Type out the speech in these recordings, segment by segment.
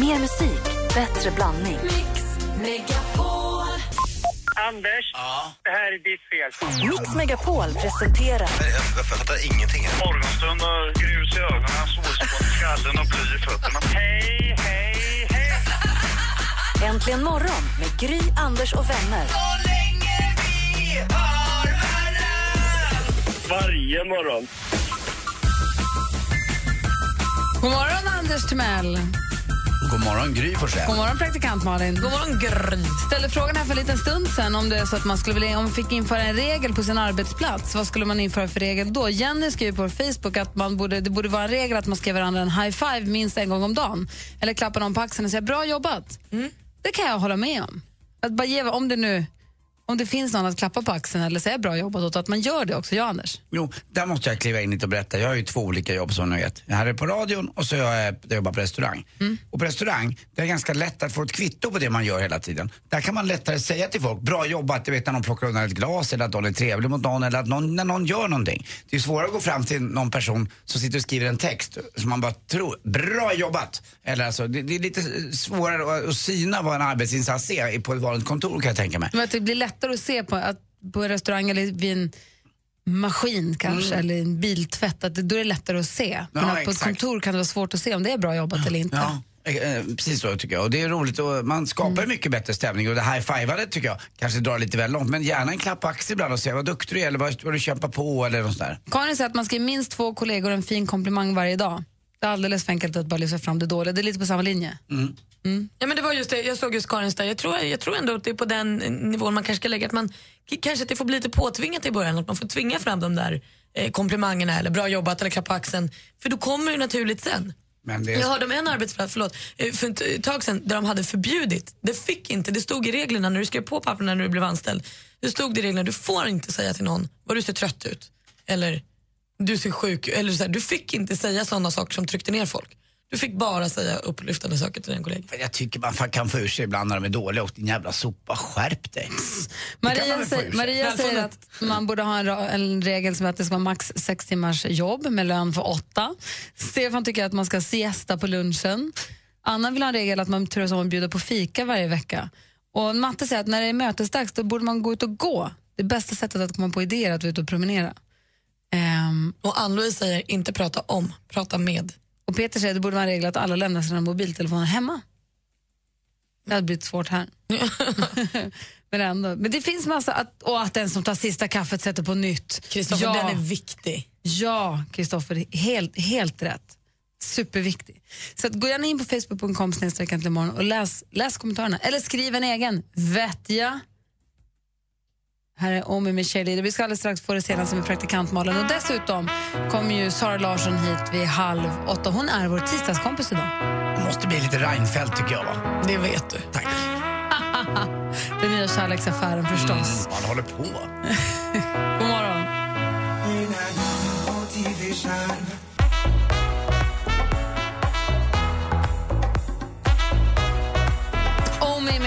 Mer musik, bättre blandning. Anders, det här är ditt fel. Mix Megapol presenterar Jag fattar ingenting. Morgonstund och grus i ögonen, solspån i skallen och bly i fötterna. Hej, hej, hej! Äntligen morgon med Gry, Anders och vänner. Varje morgon. God morgon, Anders Timell. God morgon, Gry Forssell. God morgon, praktikant Malin. God morgon, Gry. Ställde frågan här för en liten stund sen om det är så att man skulle vilja, om man fick införa en regel på sin arbetsplats. Vad skulle man införa för regel då? Jenny skriver på Facebook att man borde, det borde vara en regel att man ska ge varandra en high five minst en gång om dagen. Eller klappa någon på axeln och säga bra jobbat. Det kan jag hålla med om. Att bara ge, om det nu om det finns någon att klappa på axeln eller säga bra jobbat åt, att man gör det också. Ja, Anders? Jo, där måste jag kliva in lite och berätta. Jag har ju två olika jobb som ni vet. Jag är på radion och så är jag, jag jobbar på restaurang. Och på restaurang, det är ganska lätt att få ett kvitto på det man gör hela tiden. Där kan man lättare säga till folk, bra jobbat, du vet när någon plockar undan ett glas eller att någon är trevlig mot någon eller att någon, när någon gör någonting. Det är svårare att gå fram till någon person som sitter och skriver en text som man bara tror, bra jobbat! Eller alltså, det, det är lite svårare att, att syna vad en arbetsinsats är på ett vanligt kontor kan jag tänka mig. Men att det blir lättare att se på, att, på en restaurang eller vid en maskin kanske, eller en biltvätt, att det, då är det lättare att se. Men Ja, att på ett kontor kan det vara svårt att se om det är bra jobbat eller inte. Ja, eh, precis så tycker jag. Och det är roligt och man skapar mm. mycket bättre stämning och det high-fivandet tycker jag kanske drar lite väl långt. Men gärna en klapp på axeln ibland och säga vad duktig du är eller vad, vad du kämpar på eller något sånt där. Karin säger att man ska ge minst två kollegor en fin komplimang varje dag. Det är alldeles för enkelt att bara lyfta fram det dåliga. Det är lite på samma linje. Ja, men det var just det, jag såg just Karins där. Jag tror, jag tror ändå att det är på den nivån man kanske ska lägga. Att man, kanske att det får bli lite påtvingat i början. Att man får tvinga fram de där eh, komplimangerna eller bra jobbat eller klapp på axeln. För då kommer det naturligt sen. Men det. Jag hörde om en arbetsplats förlåt, eh, för ett eh, tag sedan där de hade förbjudit, det fick inte, det stod i reglerna när du skrev på papperna när du blev anställd. Det stod i reglerna, du får inte säga till någon vad du ser trött ut. Eller du ser sjuk. Eller så här, du fick inte säga sådana saker som tryckte ner folk. Du fick bara säga upplyftande saker till din kollega. Jag tycker man kan få ur sig ibland när de är dåliga och din jävla sopa, skärp dig. Maria. Maria säger att man borde ha en, en regel som att det ska vara max sex timmars jobb med lön för åtta. Stefan tycker att man ska siesta på lunchen. Anna vill ha en regel att man turas om att bjuda på fika varje vecka. Och Matte säger att när det är mötesdags då borde man gå ut och gå. Det bästa sättet att komma på idéer är att vara ute och promenera. Ehm, Och Ann-Louise säger inte prata om, prata med. och Peter säger att det borde vara en regel att alla lämnar sina mobiltelefoner hemma. Det hade blivit svårt här. men, ändå. men det finns massa, att, och att den som tar sista kaffet sätter på nytt. Kristoffer, ja, den är viktig. Ja, Kristoffer, helt, helt rätt. Superviktig. Så att gå gärna in på facebook.com och läs, läs kommentarerna. Eller skriv en egen. Vetja. Här är Omi med Shirley. Vi ska alldeles strax få det senaste med praktikantmalen. Och dessutom kommer ju Sara Larsson hit vid halv åtta. Hon är vår tisdagskompis idag. Det måste bli lite Reinfeldt tycker jag va? Det vet du. Tack. Den nya kärleksaffären förstås. Man håller på. God morgon.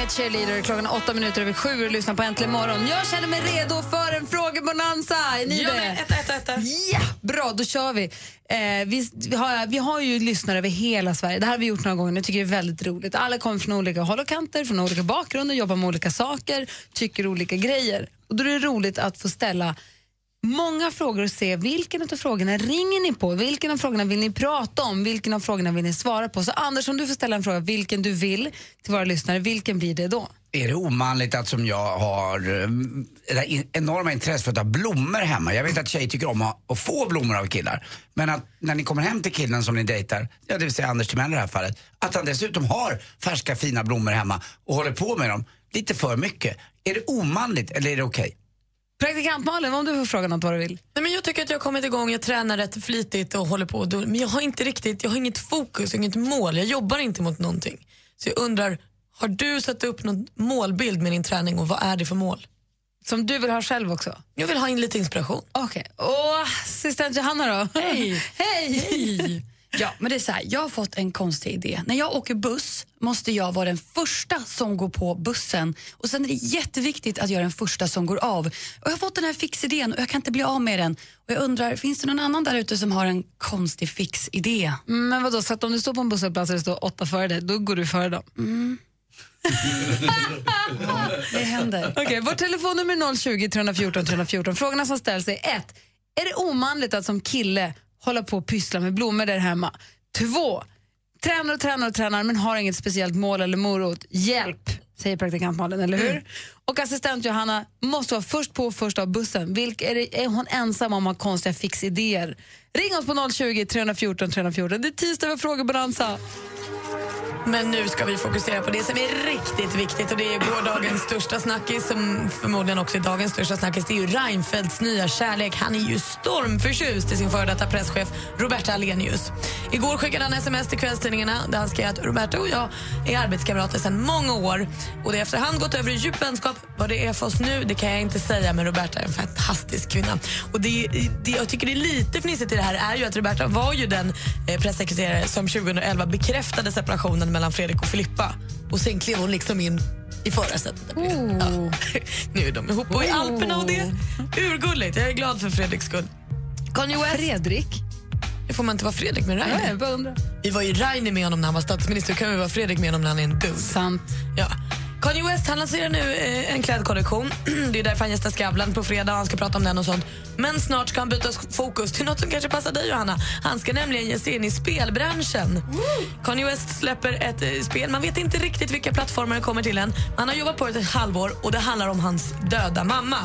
Med Cheerleader klockan är åtta minuter över sju och lyssnar på Äntligen morgon. Jag känner mig redo för en frågebonanza. Är ni Ja, det? ett, ett, ett, ett. Ja, bra, då kör vi. Eh, vi, vi, har, vi har ju lyssnare över hela Sverige. Det här har vi gjort några gånger. Jag tycker det är väldigt roligt. Alla kommer från olika håll och kanter, från olika bakgrunder, jobbar med olika saker, tycker olika grejer. Och då är det roligt att få ställa många frågor och se vilken av frågorna ringer ni på? Vilken av frågorna vill ni prata om? Vilken av frågorna vill ni svara på? Så Anders, om du får ställa en fråga, vilken du vill till våra lyssnare, vilken blir det då? Är det omanligt att som jag har eh, det enorma intresse för att ha blommor hemma? Jag vet att tjejer tycker om att, att få blommor av killar. Men att när ni kommer hem till killen som ni dejtar, ja, det vill säga Anders Timell i det här fallet, att han dessutom har färska fina blommor hemma och håller på med dem lite för mycket. Är det omanligt eller är det okej? Praktikant Malin, om du får fråga något vad du vill. Nej, men jag tycker att jag har kommit igång, jag tränar rätt flitigt och håller på. Men jag har inte riktigt, jag har inget fokus, inget mål. Jag jobbar inte mot någonting. Så jag undrar, har du satt upp någon målbild med din träning och vad är det för mål? Som du vill ha själv också? Jag vill ha in lite inspiration. Okej. Och assistent Johanna då? Hej. Hej! Ja, men det är så här, jag har fått en konstig idé. När jag åker buss måste jag vara den första som går på bussen och sen är det jätteviktigt att jag är den första som går av. Och jag har fått den här fixidén och jag kan inte bli av med den. Och jag undrar, finns det någon annan där ute som har en konstig fixidé? Mm, Men vadå, så att om du står på en busshållplats och det står åtta före dig, då går du före dem? Det händer. Okej, vårt telefonnummer är 020 314 314. Frågorna som ställs är 1. Är det omanligt att som kille hålla på och pyssla med blommor där hemma? 2. Tränar och tränar och tränar men har inget speciellt mål eller morot. Hjälp, säger praktikant Malin, eller hur? Och assistent Johanna måste vara först på och först av bussen. Vilk, är, det, är hon ensam om att ha konstiga fixidéer? Ring oss på 020 314 314. Det är tisdag med frågebonanza. Men nu ska vi fokusera på det som är riktigt viktigt och det är gårdagens största snackis som förmodligen också är dagens största snackis. Det är ju Reinfeldts nya kärlek. Han är ju stormförtjust i sin före detta presschef Roberta Alenius. Igår skickade han sms till kvällstidningarna där han skrev att Roberta och jag är arbetskamrater sedan många år och det har efterhand gått över i djup vänskap. Vad det är för oss nu det kan jag inte säga men Roberta är en fantastisk kvinna. Och det, det jag tycker är lite fnissigt i det här är ju att Roberta var ju den eh, pressekreterare som 2011 bekräftade separationen mellan Fredrik och Filippa och sen klev hon liksom in i förarsätet. Ja. Nu är de ihop och i Alperna och det urgulligt. Jag är glad för Fredriks skull. Kanye West. Fredrik? Det får man inte vara Fredrik med Ja, Rainer? undrar. Vi var ju Rainer med honom när han var statsminister. Då kan vi vara Fredrik med honom när han är en dude. Sant. Ja. Kanye West han lanserar nu eh, en klädkollektion. Det är därför han gästar Skavlan på fredag. Han ska prata om den och sånt. Men snart ska han byta fokus till något som kanske passar dig, Johanna. Han ska nämligen ge sig in i spelbranschen. Kanye West släpper ett eh, spel. Man vet inte riktigt vilka plattformar det kommer till än. Han har jobbat på det ett halvår och det handlar om hans döda mamma.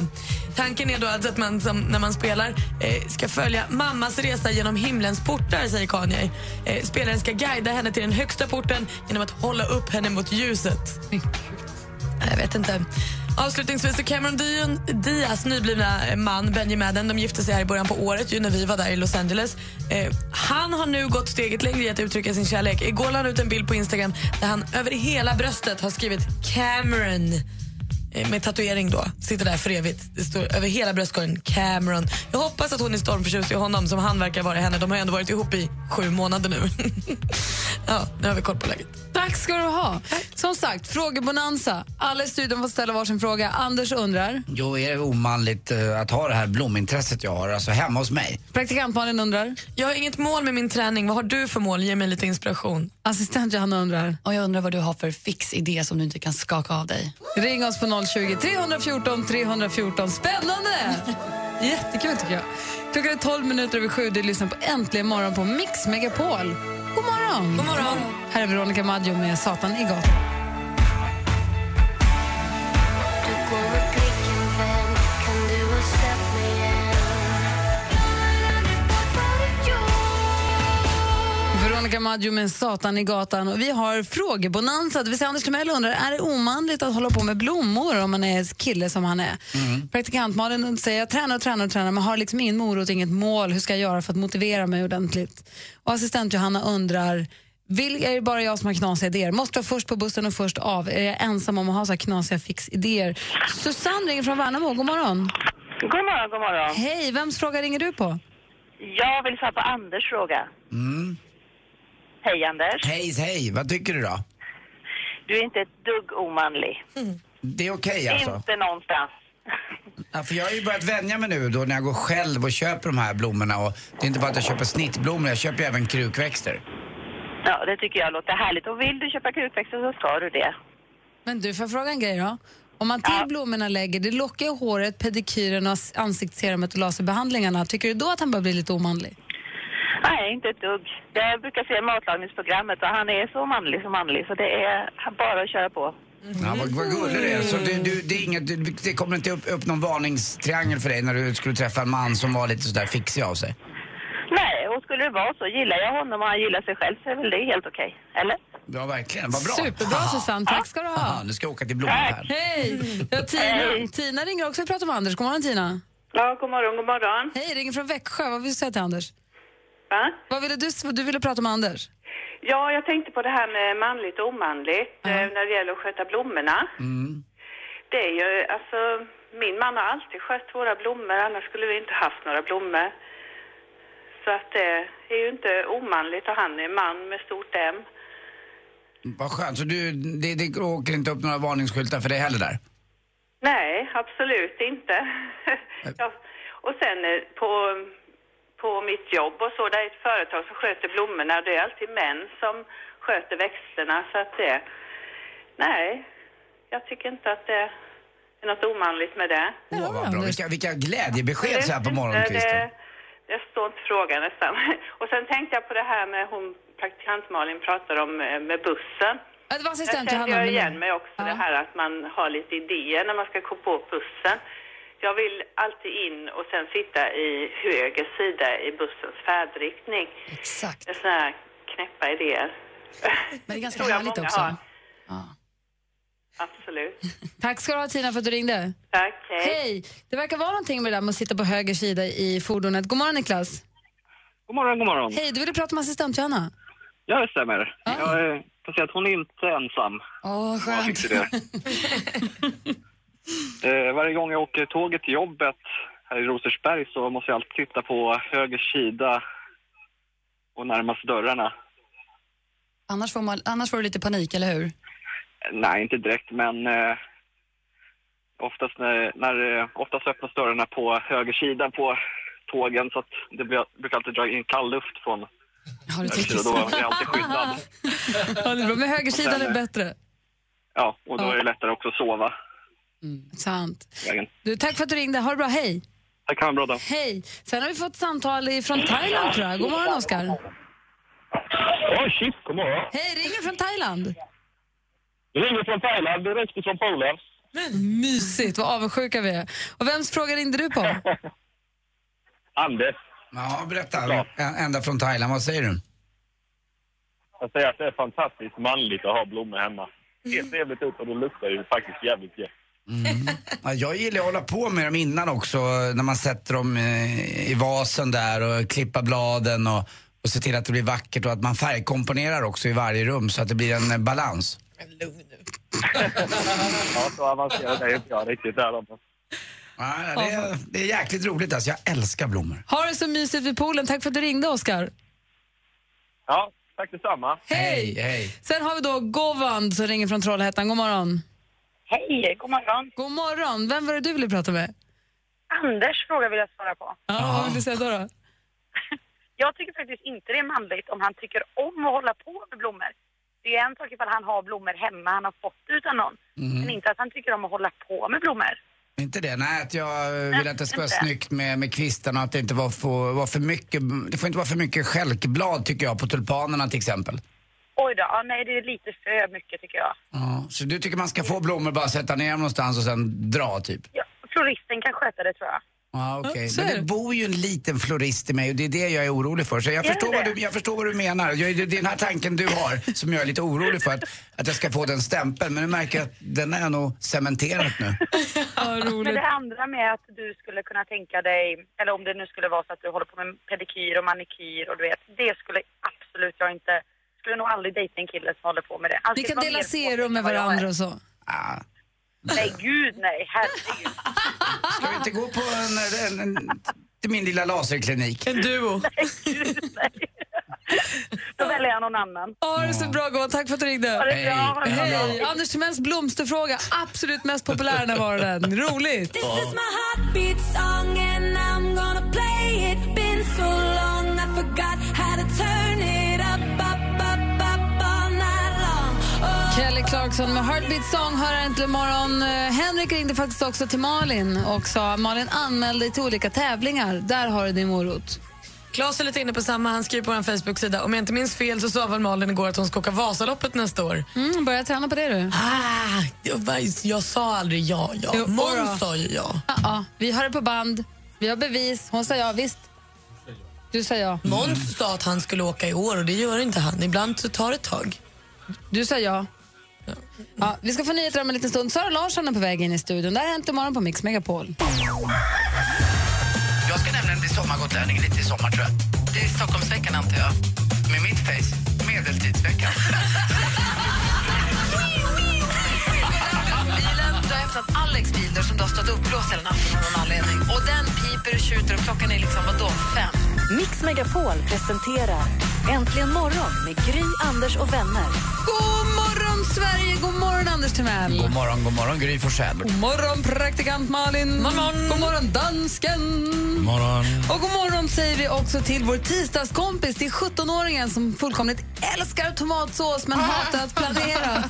Tanken är då alltså att man som, när man spelar eh, ska följa mammas resa genom himlens portar, säger Kanye. Eh, spelaren ska guida henne till den högsta porten genom att hålla upp henne mot ljuset. Jag vet inte. Avslutningsvis, Cameron Dion, Diaz nyblivna eh, man Benji Madden de gifte sig här i början på året ju när vi var där i Los Angeles. Eh, han har nu gått steget längre i att uttrycka sin kärlek. Igår la han ut en bild på Instagram där han över hela bröstet har skrivit Cameron med tatuering då. Sitter där för evigt. Det står över hela bröstkorgen Cameron. Jag hoppas att hon är stormförtjust i honom som han verkar vara i henne. De har ju ändå varit ihop i sju månader nu. ja, nu har vi koll på läget. Tack ska du ha. Som sagt, frågebonanza. Alla i studion får ställa varsin fråga. Anders undrar. Jo, är det omanligt eh, att ha det här blomintresset jag har, alltså hemma hos mig? Praktikantmannen undrar. Jag har inget mål med min träning. Vad har du för mål? Ge mig lite inspiration. Assistent Johanna undrar. Och jag undrar vad du har för fixidé som du inte kan skaka av dig. Ring oss på 020 314 314. Spännande! Jättekul tycker jag. Klockan är 12 minuter över sju. Du lyssnar på Äntligen morgon på Mix Megapol. God morgon! God morgon. Här är Veronica Maggio med Satan i gatan. Veronica Maggio med Satan i gatan. Och vi har frågebonanza. Det vill säga Anders Timell undrar, är det omanligt att hålla på med blommor om man är kille som han är? Praktikant Malin säger, jag tränar och tränar och tränar men har liksom ingen morot, inget mål. Hur ska jag göra för att motivera mig ordentligt? Och assistent Johanna undrar, vill, är det bara jag som har knasiga idéer? Måste vara först på bussen och först av? Är jag ensam om att ha så här knasiga fixidéer? Susanne ringer från Värnamo. God morgon. God morgon, god morgon. Hej, vems fråga ringer du på? Jag vill svara på Anders fråga. Mm. Hej Anders. Hej, hej, vad tycker du då? Du är inte ett dugg omanlig. Det är okej alltså? Inte någonstans. Ja, för jag har ju börjat vänja mig nu då när jag går själv och köper de här blommorna och det är inte bara att jag köper snittblommor, jag köper ju även krukväxter. Ja, det tycker jag låter härligt. Och vill du köpa krukväxter så ska du det. Men du, får jag fråga en grej då? Om man till Ja. blommorna lägger det lockiga håret, pedikyren ansiktsserumet och laserbehandlingarna, tycker du då att han börjar bli lite omanlig? Nej, inte ett dugg. Jag brukar se matlagningsprogrammet och han är så manlig som manlig så det är bara att köra på. Ja, vad, vad gullig du är. Så du, du, det, är inget, du, det kommer inte upp, upp någon varningstriangel för dig när du skulle träffa en man som var lite sådär fixig av sig? Nej, och skulle det vara så, gillar jag honom och han gillar sig själv så är väl det helt okej, eller? Ja, verkligen. Vad bra. Superbra Susanne, tack ska du ha. nu ska jag åka till blommor här. Hej! Ja, Tina, Hej. Tina ringer också och pratar med Anders. God morgon Tina. Ja, god morgon, god morgon. Hej, ringer från Växjö. Vad vill du säga till Anders? Va? Vad ville du, du ville prata med Anders? Ja, jag tänkte på det här med manligt och omanligt eh, när det gäller att sköta blommorna. Det är ju, alltså, min man har alltid skött våra blommor, annars skulle vi inte haft några blommor. Så att det är ju inte omanligt och han är man med stort M. Vad skönt. Så du, det, det åker inte upp några varningsskyltar för dig heller där? Nej, absolut inte. ja, och sen eh, på, på mitt jobb och så, det är ett företag som sköter blommorna. Det är alltid män som sköter växterna. Så att det, nej, jag tycker inte att det är något omanligt med det. Åh, vad bra. Vilka, vilka glädjebesked så här på morgonkvisten. Det, står inte frågan nästan. Och sen tänkte jag på det här med hon praktikant Malin pratar om eh, med bussen. Ja, det var assistent kände Johanna. jag men- igen mig också, det här att man har lite idéer när man ska gå på bussen. Jag vill alltid in och sen sitta i höger sida i bussens färdriktning. Exakt. Det är sådana här knäppa idéer. Men det är ganska Tror jag härligt också. har. Ja. Absolut. Tack ska du ha Tina för att du ringde. Tack, hej. Hej! Det verkar vara någonting med det där med att sitta på höger sida i fordonet. God morgon Niklas. God morgon, god morgon. Hej, du ville prata med assistent Johanna. Ja, det stämmer. Jag eh, kan säga att hon är inte ensam. Åh, Jag skönt. eh, varje gång jag åker tåget till jobbet här i Rosersberg så måste jag alltid titta på höger sida och närmast dörrarna. Annars får, man, annars får du lite panik, eller hur? Eh, Nej, inte direkt, men eh, oftast, när, när, eh, oftast öppnas dörrarna på höger sida på tågen så att det blir, brukar alltid dra in kall luft från Har du höger sida. Då är jag alltid skyddad. Ja, det är bra. Men högersidan är bättre. Ja, och då är det lättare också att sova Sant. på vägen. Du, tack för att du ringde. Ha det bra. Hej! Tack, ha en bra dag. Hej! Sen har vi fått samtal från Thailand tror jag. God morgon Oskar. Åh, shit, god morgon. Hej, ringer från Thailand. Jag ringer från Thailand, direkt från Polen. Mysigt, vad avundsjuka vi är. Och vems fråga ringde du på? Anders, Ja, berätta. Ända från Thailand, vad säger du? jag säger att det är fantastiskt manligt att ha blommor hemma. Ser trevligt ut och det luktar ju faktiskt jävligt gött. Ja, jag gillar att hålla på med dem innan också, när man sätter dem eh, i vasen där och klippa bladen och, och se till att det blir vackert och att man färgkomponerar också i varje rum så att det blir en eh, balans. Ja, så avancerad är inte jag riktigt där. då. Ja, det, är, det är jäkligt roligt alltså, jag älskar blommor. Ha det så mysigt vid poolen. Tack för att du ringde Oskar. Ja, tack detsamma. Hej, hej. Sen har vi då Govand som ringer från Trollhättan. God morgon. Hej, god morgon. God morgon. Vem var det du ville prata med? Anders fråga vill jag svara på. Ja, vad vill du säga då? då? Jag tycker faktiskt inte det är manligt om han tycker om att hålla på med blommor. Det är en sak ifall han har blommor hemma, han har fått det utan någon. Men inte att han tycker om att hålla på med blommor. Inte det? Nej, att jag vill att det ska vara inte. snyggt med, med kvistarna och att det inte var för, var för mycket, det får inte vara för mycket stjälkblad tycker jag på tulpanerna till exempel. Oj då, ja, nej det är lite för mycket tycker jag. Ja, så du tycker man ska få blommor, bara sätta ner dem någonstans och sen dra typ? Ja, floristen kan sköta det tror jag. Ja, okej. så Men det bor ju en liten florist i mig och det är det jag är orolig för. Så jag, förstår vad, du, jag förstår vad du menar. Jag, det är den här tanken du har som jag är lite orolig för, att, att jag ska få den stämpeln. Men nu märker jag att den är nog cementerad nu. Ja, Men det andra med att du skulle kunna tänka dig, eller om det nu skulle vara så att du håller på med pedikyr och manikyr och du vet, det skulle absolut jag inte, skulle nog aldrig dejta en kille som håller på med det. Han Ni kan dela serum med varandra och så. Ah. Nej gud nej, herregud. Ska vi inte gå på en, en, en, till min lilla laserklinik? En duo. Gud, nej. Då väljer jag någon annan. Ha det så bra, Govand. Tack för att du ringde. Ha det bra, det bra. Hej! Anders Timells blomsterfråga, absolut mest populär den här morgonen. Roligt! Kelly Clarkson med Heartbeat Song hör äntligen morgon. Eh, Henrik ringde faktiskt också till Malin och sa Malin anmäl dig till olika tävlingar. Där har du din morot. Claes är lite inne på samma. Han skriver på vår Facebook-sida. Om jag inte minns fel så sa väl Malin igår att hon ska åka Vasaloppet nästa år. Mm, börja träna på det du. Ah, jag, jag sa aldrig ja, ja. Måns sa ju ja. Ja, ja, vi har det på band. Vi har bevis. Hon sa ja, visst. Du sa ja. Måns sa att han skulle åka i år och det gör inte han. Ibland så tar det ett tag. Du sa ja. Ja, vi ska få nyheter om en liten stund. Sara Larsson är på väg in i studion. Det här har hänt imorgon på Mix Megapol. Jag ska nämligen bli sommargotlänning lite i sommar tror jag. Det är Stockholmsveckan antar jag. Med mitt face, medeltidsveckan. öppnat Alex bil som du har stått uppblåst hela natten av någon anledning. Och den piper och tjuter och klockan är liksom, vadå, fem? Mix Megapol presenterar Äntligen morgon med Gry, Anders och vänner. God morgon, Sverige! God morgon, Anders Timell! God morgon, god morgon Gry Forssell. God morgon, praktikant Malin! morgon. God morgon, dansken! morgon. Och god morgon säger vi också till vår tisdagskompis, till 17-åringen som fullkomligt älskar tomatsås men hatar att planera.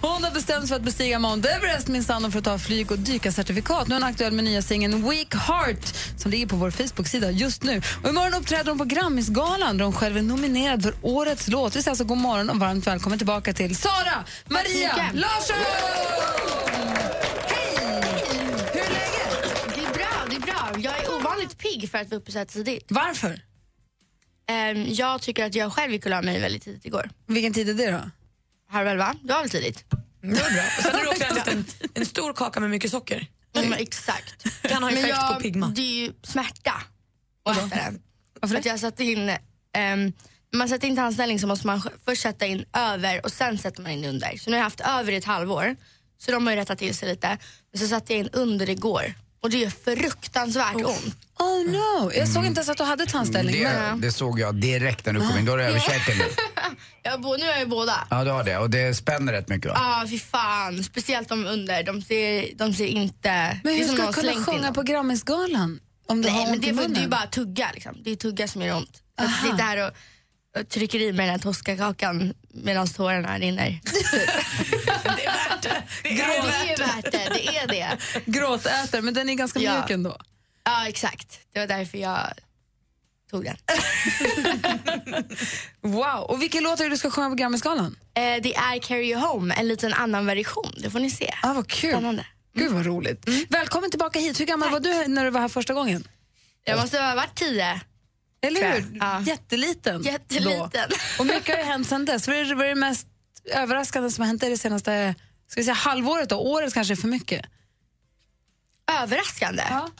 Hon har bestämt sig för att bestiga Mount Everest minsann för att ta flyg och dykarcertifikat. Nu är hon aktuell med nya singeln Weak Heart som ligger på vår Facebook-sida just nu. Och imorgon uppträder hon på Grammisgalan där hon själv är nominerad för årets låt. Vi säger alltså god morgon och varmt välkommen tillbaka till Sara Maria. Larsson! Hej! Hur är läget? Det är bra, det är bra. Jag är ovanligt pigg för att vara uppe så här tidigt. Varför? Ehm, jag tycker att jag själv gick och la mig väldigt tidigt igår. Vilken tid är det då? Halv elva, det var väl tidigt? Det var bra. Och sen har du också ätit en, en stor kaka med mycket socker. Mm, exakt. Kan ha effekt jag, på pigma. det är ju smärta att äta den. Varför För att jag satte in, när man sätter in tandställning så måste man först sätta in över och sen sätter man in under. Så nu har jag haft över i ett halvår, så de har ju rättat till sig lite. Men så satte jag in under igår och det gör fruktansvärt ont. Oh no, jag såg inte ens att du hade tandställning. men- Det, det såg jag direkt när du kom in. Då har du överkäken nu. Jag, nu har jag ju båda. Ja, du har det. Och det spänner rätt mycket va? Ja, ah, fy fan. Speciellt de under. De ser, de ser inte... Men hur ska du kunna sjunga på Grammisgalan? Om du Nej, har men det är, det är bara tugga liksom. Det är tugga som gör ont. Att sitta här och trycker i mig den här toskakakan medan tårarna rinner. Det är värt det. Det är värt det. värt det. Det är det. Gråtäter, men den är ganska Ja. mjuk ändå. Ja, exakt. Det var därför jag tog den. Wow, och vilken låt är det du ska sjunga på Grammisgalan? Eh, det är Carry You Home, en liten annan version. Det får ni se. Ah, vad kul. Spännande. Gud vad roligt. Välkommen tillbaka hit. Hur gammal var du när du var här första gången? Jag måste ha varit tio. Eller hur? Ja. Jätteliten. Jätteliten. Då. Och mycket har ju hänt sen dess. Vad är det, vad är det mest överraskande som har hänt det senaste ska vi säga, halvåret? Då? Året kanske är för mycket. Överraskande. Ja.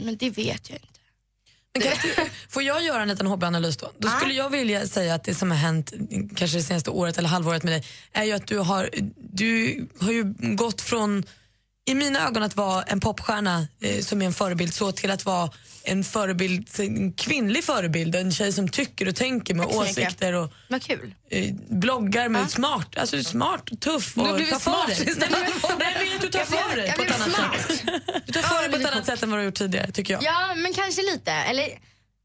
Men det vet jag inte. Men kan jag, får jag göra en liten hobbyanalys då? Då skulle jag vilja säga att det som har hänt kanske det senaste året eller halvåret med dig är ju att du har, du har ju gått från i mina ögon att vara en popstjärna eh, som är en förebild så till att vara en förebild, en kvinnlig förebild, en tjej som tycker och tänker med åsikter och Vad kul. eh, bloggar med smart, alltså smart, tuff och tar för dig. Nej, men- du tar för dig på ett annat sätt. Du tar för dig på ett annat sätt än vad du har gjort tidigare tycker jag. Ja, men kanske lite. Eller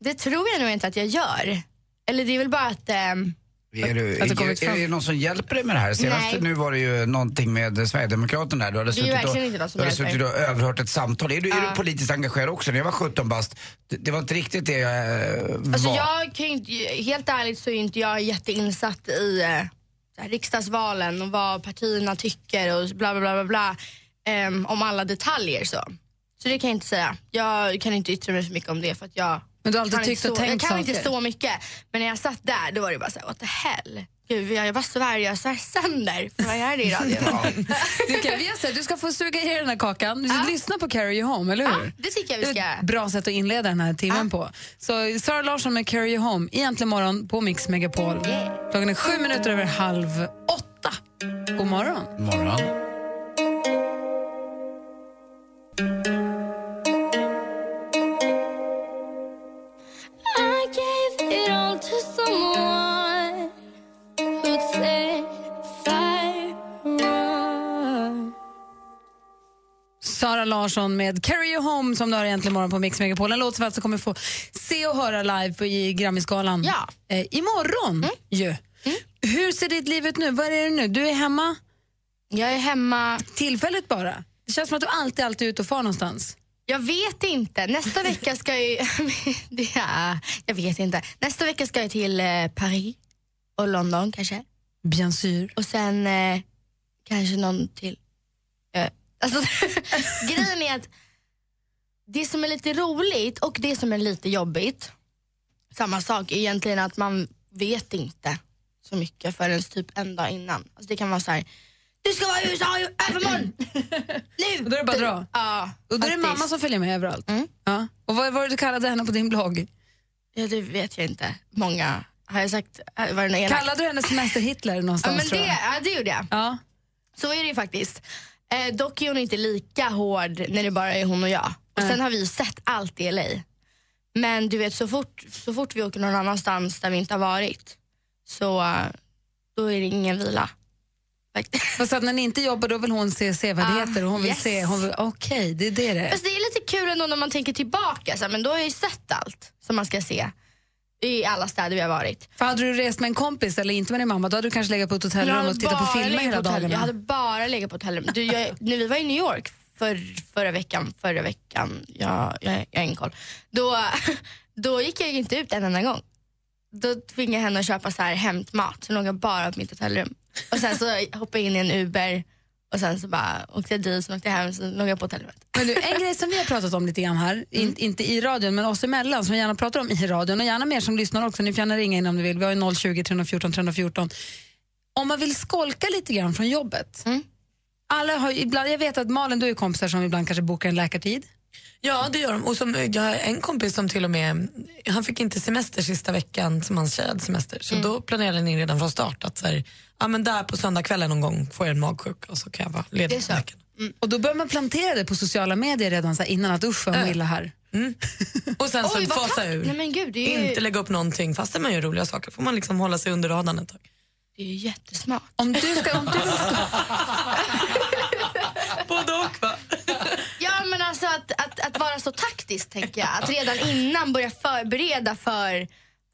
det tror jag nog inte att jag gör. Eller det är väl bara att... ehm, Är, du, är, är det någon som hjälper dig med det här? Senast nu var det ju någonting med Sverigedemokraterna där. Du hade är suttit och, du hade suttit och överhört ett samtal. Är du, är Ja. du politiskt engagerad också? När jag var 17 bast, det, det var inte riktigt det jag eh, Alltså var. jag kan inte, helt ärligt så är inte jag jätteinsatt i eh, här, riksdagsvalen och vad partierna tycker och bla bla bla bla, bla ehm, om alla detaljer så. Så det kan jag inte säga. Jag kan inte yttra mig så mycket om det för att jag Men du har alltid kan tyckt inte och så, tänkt Jag kan saker. inte så mycket. Men när jag satt där då var det bara så här, what the hell. Gud, jag, jag bara svär, jag svär sönder för vad gör det i radion. Du, kan, vi du ska få suga i dig den här kakan. Du ska lyssna på Carry You Home, eller hur? Ja, det tycker jag vi Det ska är göra. ett bra sätt att inleda den här timmen på. Så Sara Larsson med Carry You Home, egentligen morgon på Mix Megapol. Klockan är sju minuter över halv åtta. God morgon. Morgon. Larsson med Carry You Home som du har egentligen morgon på Mix Megapol. En låt som vi alltså kommer få se och höra live på, i Grammisgalan Ja. eh, imorgon. Ju. Hur ser ditt liv ut nu? Var är du nu? Du är hemma Jag är hemma. tillfälligt bara. Det känns som att du alltid, alltid är ute och far någonstans. Jag vet inte. Nästa vecka ska jag... är, jag vet inte. Nästa vecka ska jag till eh, Paris och London kanske. Bien sûr. Och sen eh, kanske någon till. Eh, alltså, grejen är att det som är lite roligt och det som är lite jobbigt, samma sak, är egentligen att man vet inte så mycket förrän typ en dag innan. Alltså, det kan vara så här. Du ska vara i USA i övermorgon! nu! Och då är det bara att dra. Ja, Och då är det faktiskt. mamma som följer med överallt. Mm. Ja. Och vad var det du kallade henne på din blogg? Ja, det vet jag inte. Många. Har jag sagt, var det något elakt? Kallade du henne semester-Hitler Ja, någonstans? men tror det, ja, det gjorde jag. Ja. Så är det ju faktiskt. Eh, dock är hon inte lika hård när det bara är hon och jag. Och sen har vi sett allt i LA. Men du vet så fort, så fort vi åker någon annanstans där vi inte har varit så då är det ingen vila. Och så att när ni inte jobbar då vill hon se sevärdheter och hon vill yes. se, hon vill, okej det är det det är. Fast det är lite kul ändå när man tänker tillbaka, så här, men då har jag ju sett allt som man ska se i alla städer vi har varit. För hade du rest med en kompis eller inte med din mamma då hade du kanske legat på ett hotellrum och tittat på filmer hela dagarna. Jag hade bara legat på hotellrum. Du, jag, när vi var i New York för, förra veckan, förra veckan, jag, jag, jag har ingen koll. Då, då gick jag inte ut en enda gång. Då tvingade jag henne att köpa så här hämtmat, så låg jag bara på mitt hotellrum. Och sen så hoppade jag in i en Uber och sen så bara åkte jag dit, sen åkte jag hem, så låg jag på hotellrummet. Men du, en grej som vi har pratat om lite grann här, in, inte i radion men oss emellan, som vi gärna pratar om i radion och gärna mer som lyssnar också, ni får gärna ringa in om ni vill, vi har ju 020 314 314. Om man vill skolka lite grann från jobbet, alla har ibland, jag vet att Malin du är kompisar som ibland kanske bokar en läkartid. Ja, det gör de. Och som, jag har en kompis som till och med, han fick inte semester sista veckan som hans tjej hade semester. Så då planerade ni redan från start att så här, ja, men där på söndagskvällen någon gång får jag en magsjuka och så kan jag vara ledig så. veckan. Och då börjar man plantera det på sociala medier redan så här innan att usch vad mår illa här. Och sen så Oj, fasa ur. Nej, gud, ju- Inte lägga upp någonting fast man gör roliga saker. får man liksom hålla sig under radarn ett tag. Det är ju jättesmart. Om du ska, om du vill så taktisk tänker jag. Att redan innan börja förbereda för,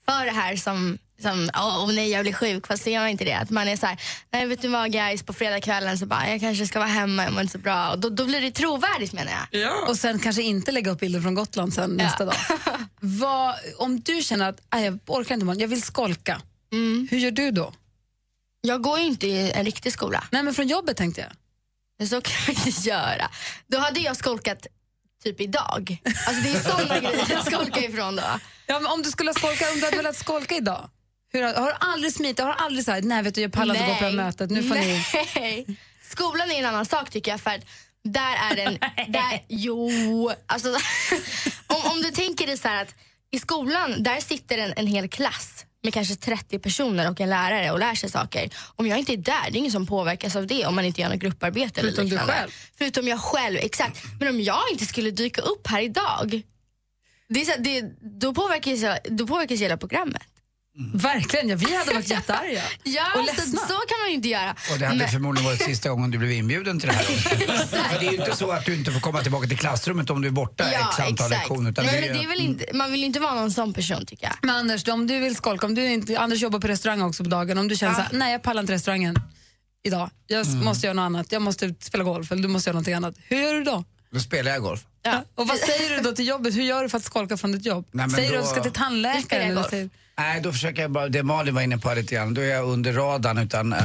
för det här som, som åh oh, nej jag blir sjuk, fast ser man inte det. Att man är så här, nej vet du vad guys, på fredagskvällen så bara jag kanske ska vara hemma, jag mår inte så bra. Och då, då blir det trovärdigt menar jag. Och sen kanske inte lägga upp bilder från Gotland sen nästa dag. Vad, om du känner att "Aj, jag orkar inte imorgon, jag vill skolka. Hur gör du då? Jag går ju inte i en riktig skola. Nej men från jobbet tänkte jag. Så kan jag inte göra. Då hade jag skolkat typ idag. Alltså det är sådana grejer jag skolkar ifrån då. Ja, men om du skulle skolka, om du hade velat skolka idag, hur, har du aldrig smitit? Har du aldrig sagt nej vet du jag pallar inte gå på det här mötet, nu får ni... Nej. Skolan är en annan sak tycker jag för att där är den, där, jo, alltså om, om du tänker dig så att i skolan där sitter en, en hel klass med kanske 30 personer och en lärare och lär sig saker. Om jag inte är där, det är ingen som påverkas av det om man inte gör något grupparbete. eller Förutom du liknande. själv. Förutom jag själv, exakt. Men om jag inte skulle dyka upp här idag, det är så, det, då, påverkas, jag- då påverkas hela programmet. Verkligen, ja, vi hade varit jättearga. Ja, Och så, ledsna. så kan man ju inte göra. Och det hade Men- förmodligen varit sista gången du blev inbjuden till det här. För det är ju inte så att du inte får komma tillbaka till klassrummet om du är borta x antal lektioner. utan Nej, det men är det ju- är väl inte, man vill ju inte vara någon sån person tycker jag. Men Anders, om du vill skolka, om du inte, Anders jobbar på restaurang också på dagen, om du känner Ja. så här, nej jag pallar inte restaurangen idag, jag Mm. måste göra något annat, jag måste spela golf eller du måste göra någonting annat. Hur gör du då? Då spelar jag golf. Ja. Och vad säger du då till jobbet? Hur gör du för att skolka från ditt jobb? Nej, men säger du då- att du ska till tandläkaren? jag Eller säger... Nej, då försöker jag bara, det Malin var inne på lite grann, då är jag under radarn utan, eh,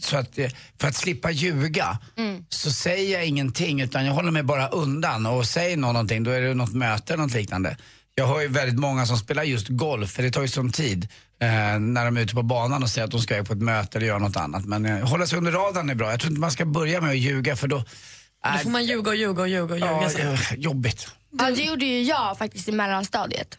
så att, eh, för att slippa ljuga Mm. så säger jag ingenting utan jag håller mig bara undan och säger någon någonting, då är det något möte eller något liknande. Jag har ju väldigt många som spelar just golf, för det tar ju sån tid eh, när de är ute på banan och säger att de ska iväg på ett möte eller göra något annat. Men eh, hålla sig under radarn är bra. Jag tror inte man ska börja med att ljuga för då... Då får man ljuga och ljuga och ljuga och ljuga. Ja, eh, jobbigt. Ja, det gjorde ju jag faktiskt i mellanstadiet.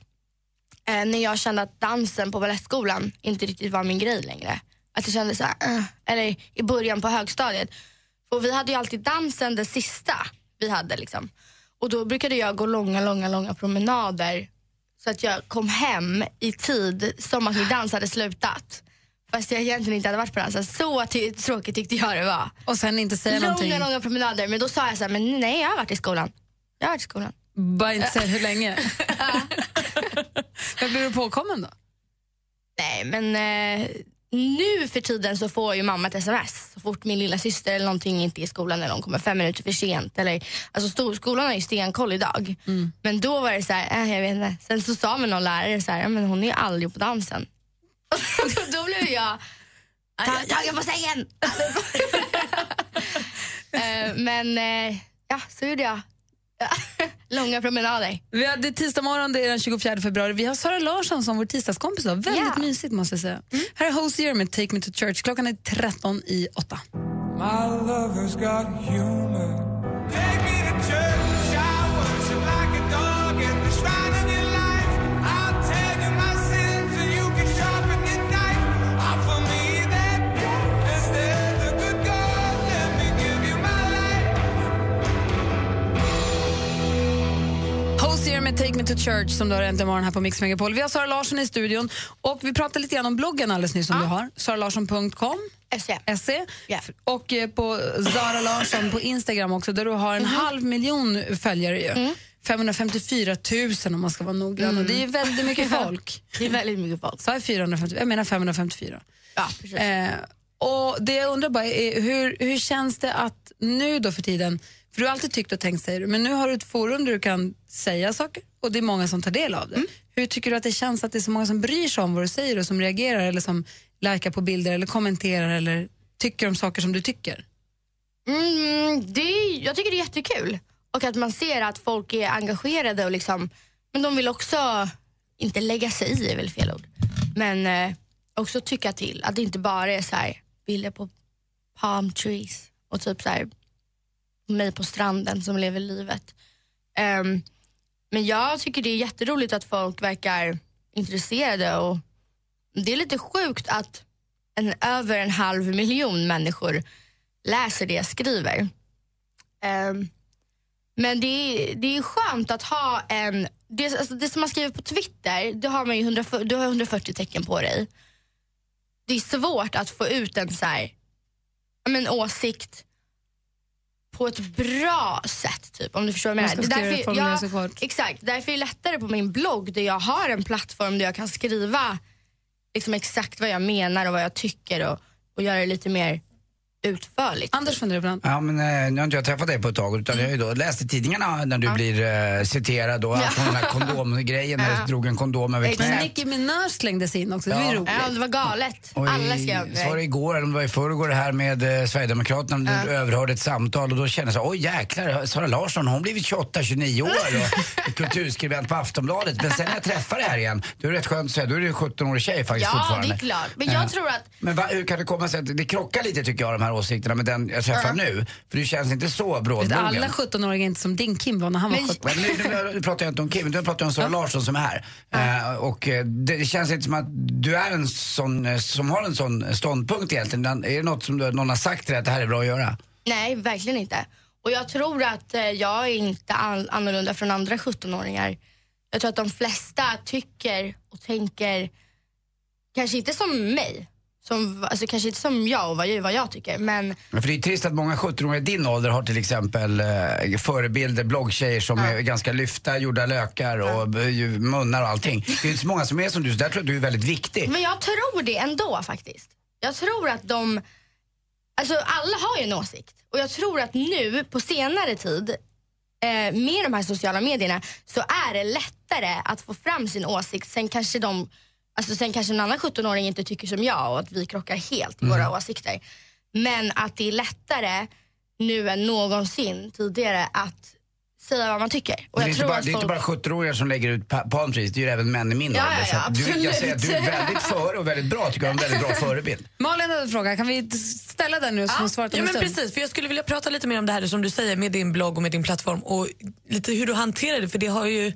Eh, när jag kände att dansen på balettskolan inte riktigt var min grej längre. Att jag kände så här, eh, eller i början på högstadiet. För vi hade ju alltid dansen det sista vi hade liksom. Och då brukade jag gå långa, långa, långa promenader så att jag kom hem i tid som att min dans hade slutat. Fast jag egentligen inte hade varit på dansen. Så tråkigt tyckte jag det var. Och sen inte säga någonting? Långa, långa promenader. Men då sa jag så här, men nej jag har varit i skolan. Jag har varit i skolan. Bara inte säga hur länge? Men blir du påkommen då? Nej, men eh, nu för tiden så får ju mamma ett sms så fort min lilla syster eller någonting inte är i skolan eller hon kommer fem minuter för sent. Eller, alltså stor, skolan har ju stenkoll idag. Men då var det så här, äh, jag vet inte. Sen så sa väl någon lärare så här, "Ja, men hon är ju aldrig på dansen. då blev jag ta- tagen på sängen. Eh, men eh, ja, så gjorde jag. Långa promenader. Vi hade tisdag morgon, det är den 24 februari. Vi har Sara Larsson som vår tisdagskompis. Då. Väldigt Ja. mysigt måste jag säga. Här är Hosier med Take Me To Church. Klockan är 13 i 8. My lover's got humor. To Church som du har äntligen morgon här på Mix Megapol. Vi har Sara Larsson i studion och vi pratade lite grann om bloggen alldeles nyss som du har. saralarsson.com SE. Och eh, på Zara Larsson på Instagram också där du har en Mhm. halv miljon följare ju. Mm. 554 000 om man ska vara noggrann. Och det är väldigt mycket folk. Det är väldigt mycket folk. Så jag, 450, jag menar 554. Ja, precis. Eh, och det jag undrar bara är hur, hur känns det att nu då för tiden, för du har alltid tyckt och tänkt säger du, men nu har du ett forum där du kan säga saker och det är många som tar del av det. Hur tycker du att det känns att det är så många som bryr sig om vad du säger och som reagerar eller som likar på bilder eller kommenterar eller tycker om saker som du tycker? Mm, det är, jag tycker det är jättekul. Och att man ser att folk är engagerade och liksom, men de vill också, inte lägga sig i är väl fel ord, men eh, också tycka till. Att det inte bara är så här, bilder på palm trees och typ så här, mig på stranden som lever livet. Um, men jag tycker det är jätteroligt att folk verkar intresserade och det är lite sjukt att en, över en halv miljon människor läser det jag skriver. Um, men det är, det är skönt att ha en... Det, alltså det som man skriver på Twitter, det har man ju 140, du har 140 tecken på dig. Det är svårt att få ut en så här, men, åsikt på ett bra sätt, typ, om du förstår vad jag menar. därför, jag, kort. exakt, därför är det lättare på min blogg där jag har en plattform där jag kan skriva liksom exakt vad jag menar och vad jag tycker och, och göra det lite mer utförligt. Anders funderar ibland. Ja, men eh, nu har inte jag träffat dig på ett tag utan jag har ju då läst i tidningarna när du blir eh, citerad och allt från den här kondomgrejen när du drog en kondom över Men knät. Nicki Minaj slängdes in också, det var ju Ja. roligt. Ja, det var galet. Och Alla i, skrev om så var det igår, eller om det var i förrgår det här med eh, Sverigedemokraterna, när du överhörde ett samtal och då kände jag så oj jäklar, Sara Larsson hon har blivit 28-29 år och kulturskribent på Aftonbladet. Men sen när jag träffar det här igen, då är rätt skönt att säga, då är det en 17-årig tjej faktiskt Ja, fortfarande. det är klart. Men jag tror att Men va, hur kan det komma sig att det krockar lite tycker jag de här åsikterna med den jag träffar Ja. nu? För du känns inte så brådmogen. alla 17-åringar är inte som din Kim var när han var Men- 17. Men nu, nu, pratar jag inte om Kim, nu pratar jag om Sara Larsson som är här. Eh, och eh, det, det känns inte som att du är en sån eh, som har en sån ståndpunkt egentligen. Är det något som du, någon har sagt till dig att det här är bra att göra? Nej, verkligen inte. Och jag tror att jag är inte all, annorlunda från andra 17-åringar. Jag tror att de flesta tycker och tänker, kanske inte som mig, som, alltså kanske inte som jag och vad jag, vad jag tycker, men Men för det är trist att många 17-åringar i din ålder har till exempel eh, förebilder, bloggtjejer som är ganska lyfta, gjorda lökar och eh, munnar och allting. Det är inte så många som är som du, så där tror jag du är väldigt viktig. Men jag tror det ändå faktiskt. Jag tror att de, alltså alla har ju en åsikt. Och jag tror att nu på senare tid eh, med de här sociala medierna så är det lättare att få fram sin åsikt. Sen kanske de, alltså sen kanske en annan 17-åring inte tycker som jag och att vi krockar helt i våra åsikter. Men att det är lättare nu än någonsin tidigare att säga vad man tycker. Och det är, jag inte tror bara, att det är inte folk- bara 17-åringar som lägger ut pa- palm trees, det är ju även män i min Ja, ålder. ja, ja, du, jag säger att du är väldigt före och väldigt bra, tycker jag, och en väldigt bra förebild. Malin hade en fråga, kan vi ställa den nu så Ja, om en men stund? precis, för jag skulle vilja prata lite mer om det här som du säger med din blogg och med din plattform och lite hur du hanterar det för det har ju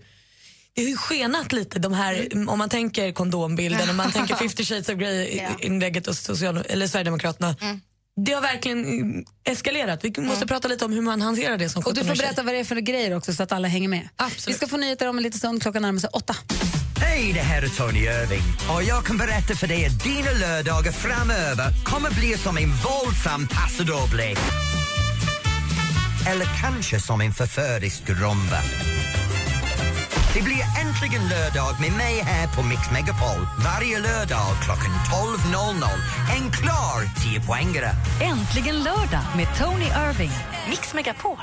det har ju skenat lite de här, Mm. om man tänker kondombilden, om man tänker 50 shades of Grey-inlägget hos social, eller Sverigedemokraterna. Mm. Det har verkligen mm, eskalerat. Vi måste prata lite om hur man hanterar det som Och du får 17-årig tjej. berätta vad det är för grejer också så att alla hänger med. Absolut. Vi ska få nyheter om en liten stund, klockan närmar sig åtta. Hej, det här är Tony Irving och jag kan berätta för dig att dina lördagar framöver kommer bli som en våldsam paso doble. Eller kanske som en förförisk rumba. Det blir äntligen lördag med mig här på Mix Megapol varje lördag klockan 12.00. En klar 10-poängare. Äntligen lördag med Tony Irving. Mix Megapol.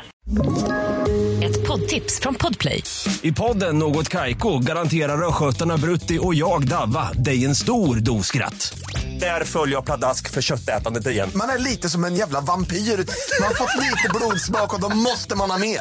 Ett poddtips från Podplay. I podden Något Kaiko garanterar östgötarna Brutti och jag, Davva, dig en stor dos skratt. Där följer jag pladask för köttätandet igen. Man är lite som en jävla vampyr. Man har fått lite blodsmak och då måste man ha mer.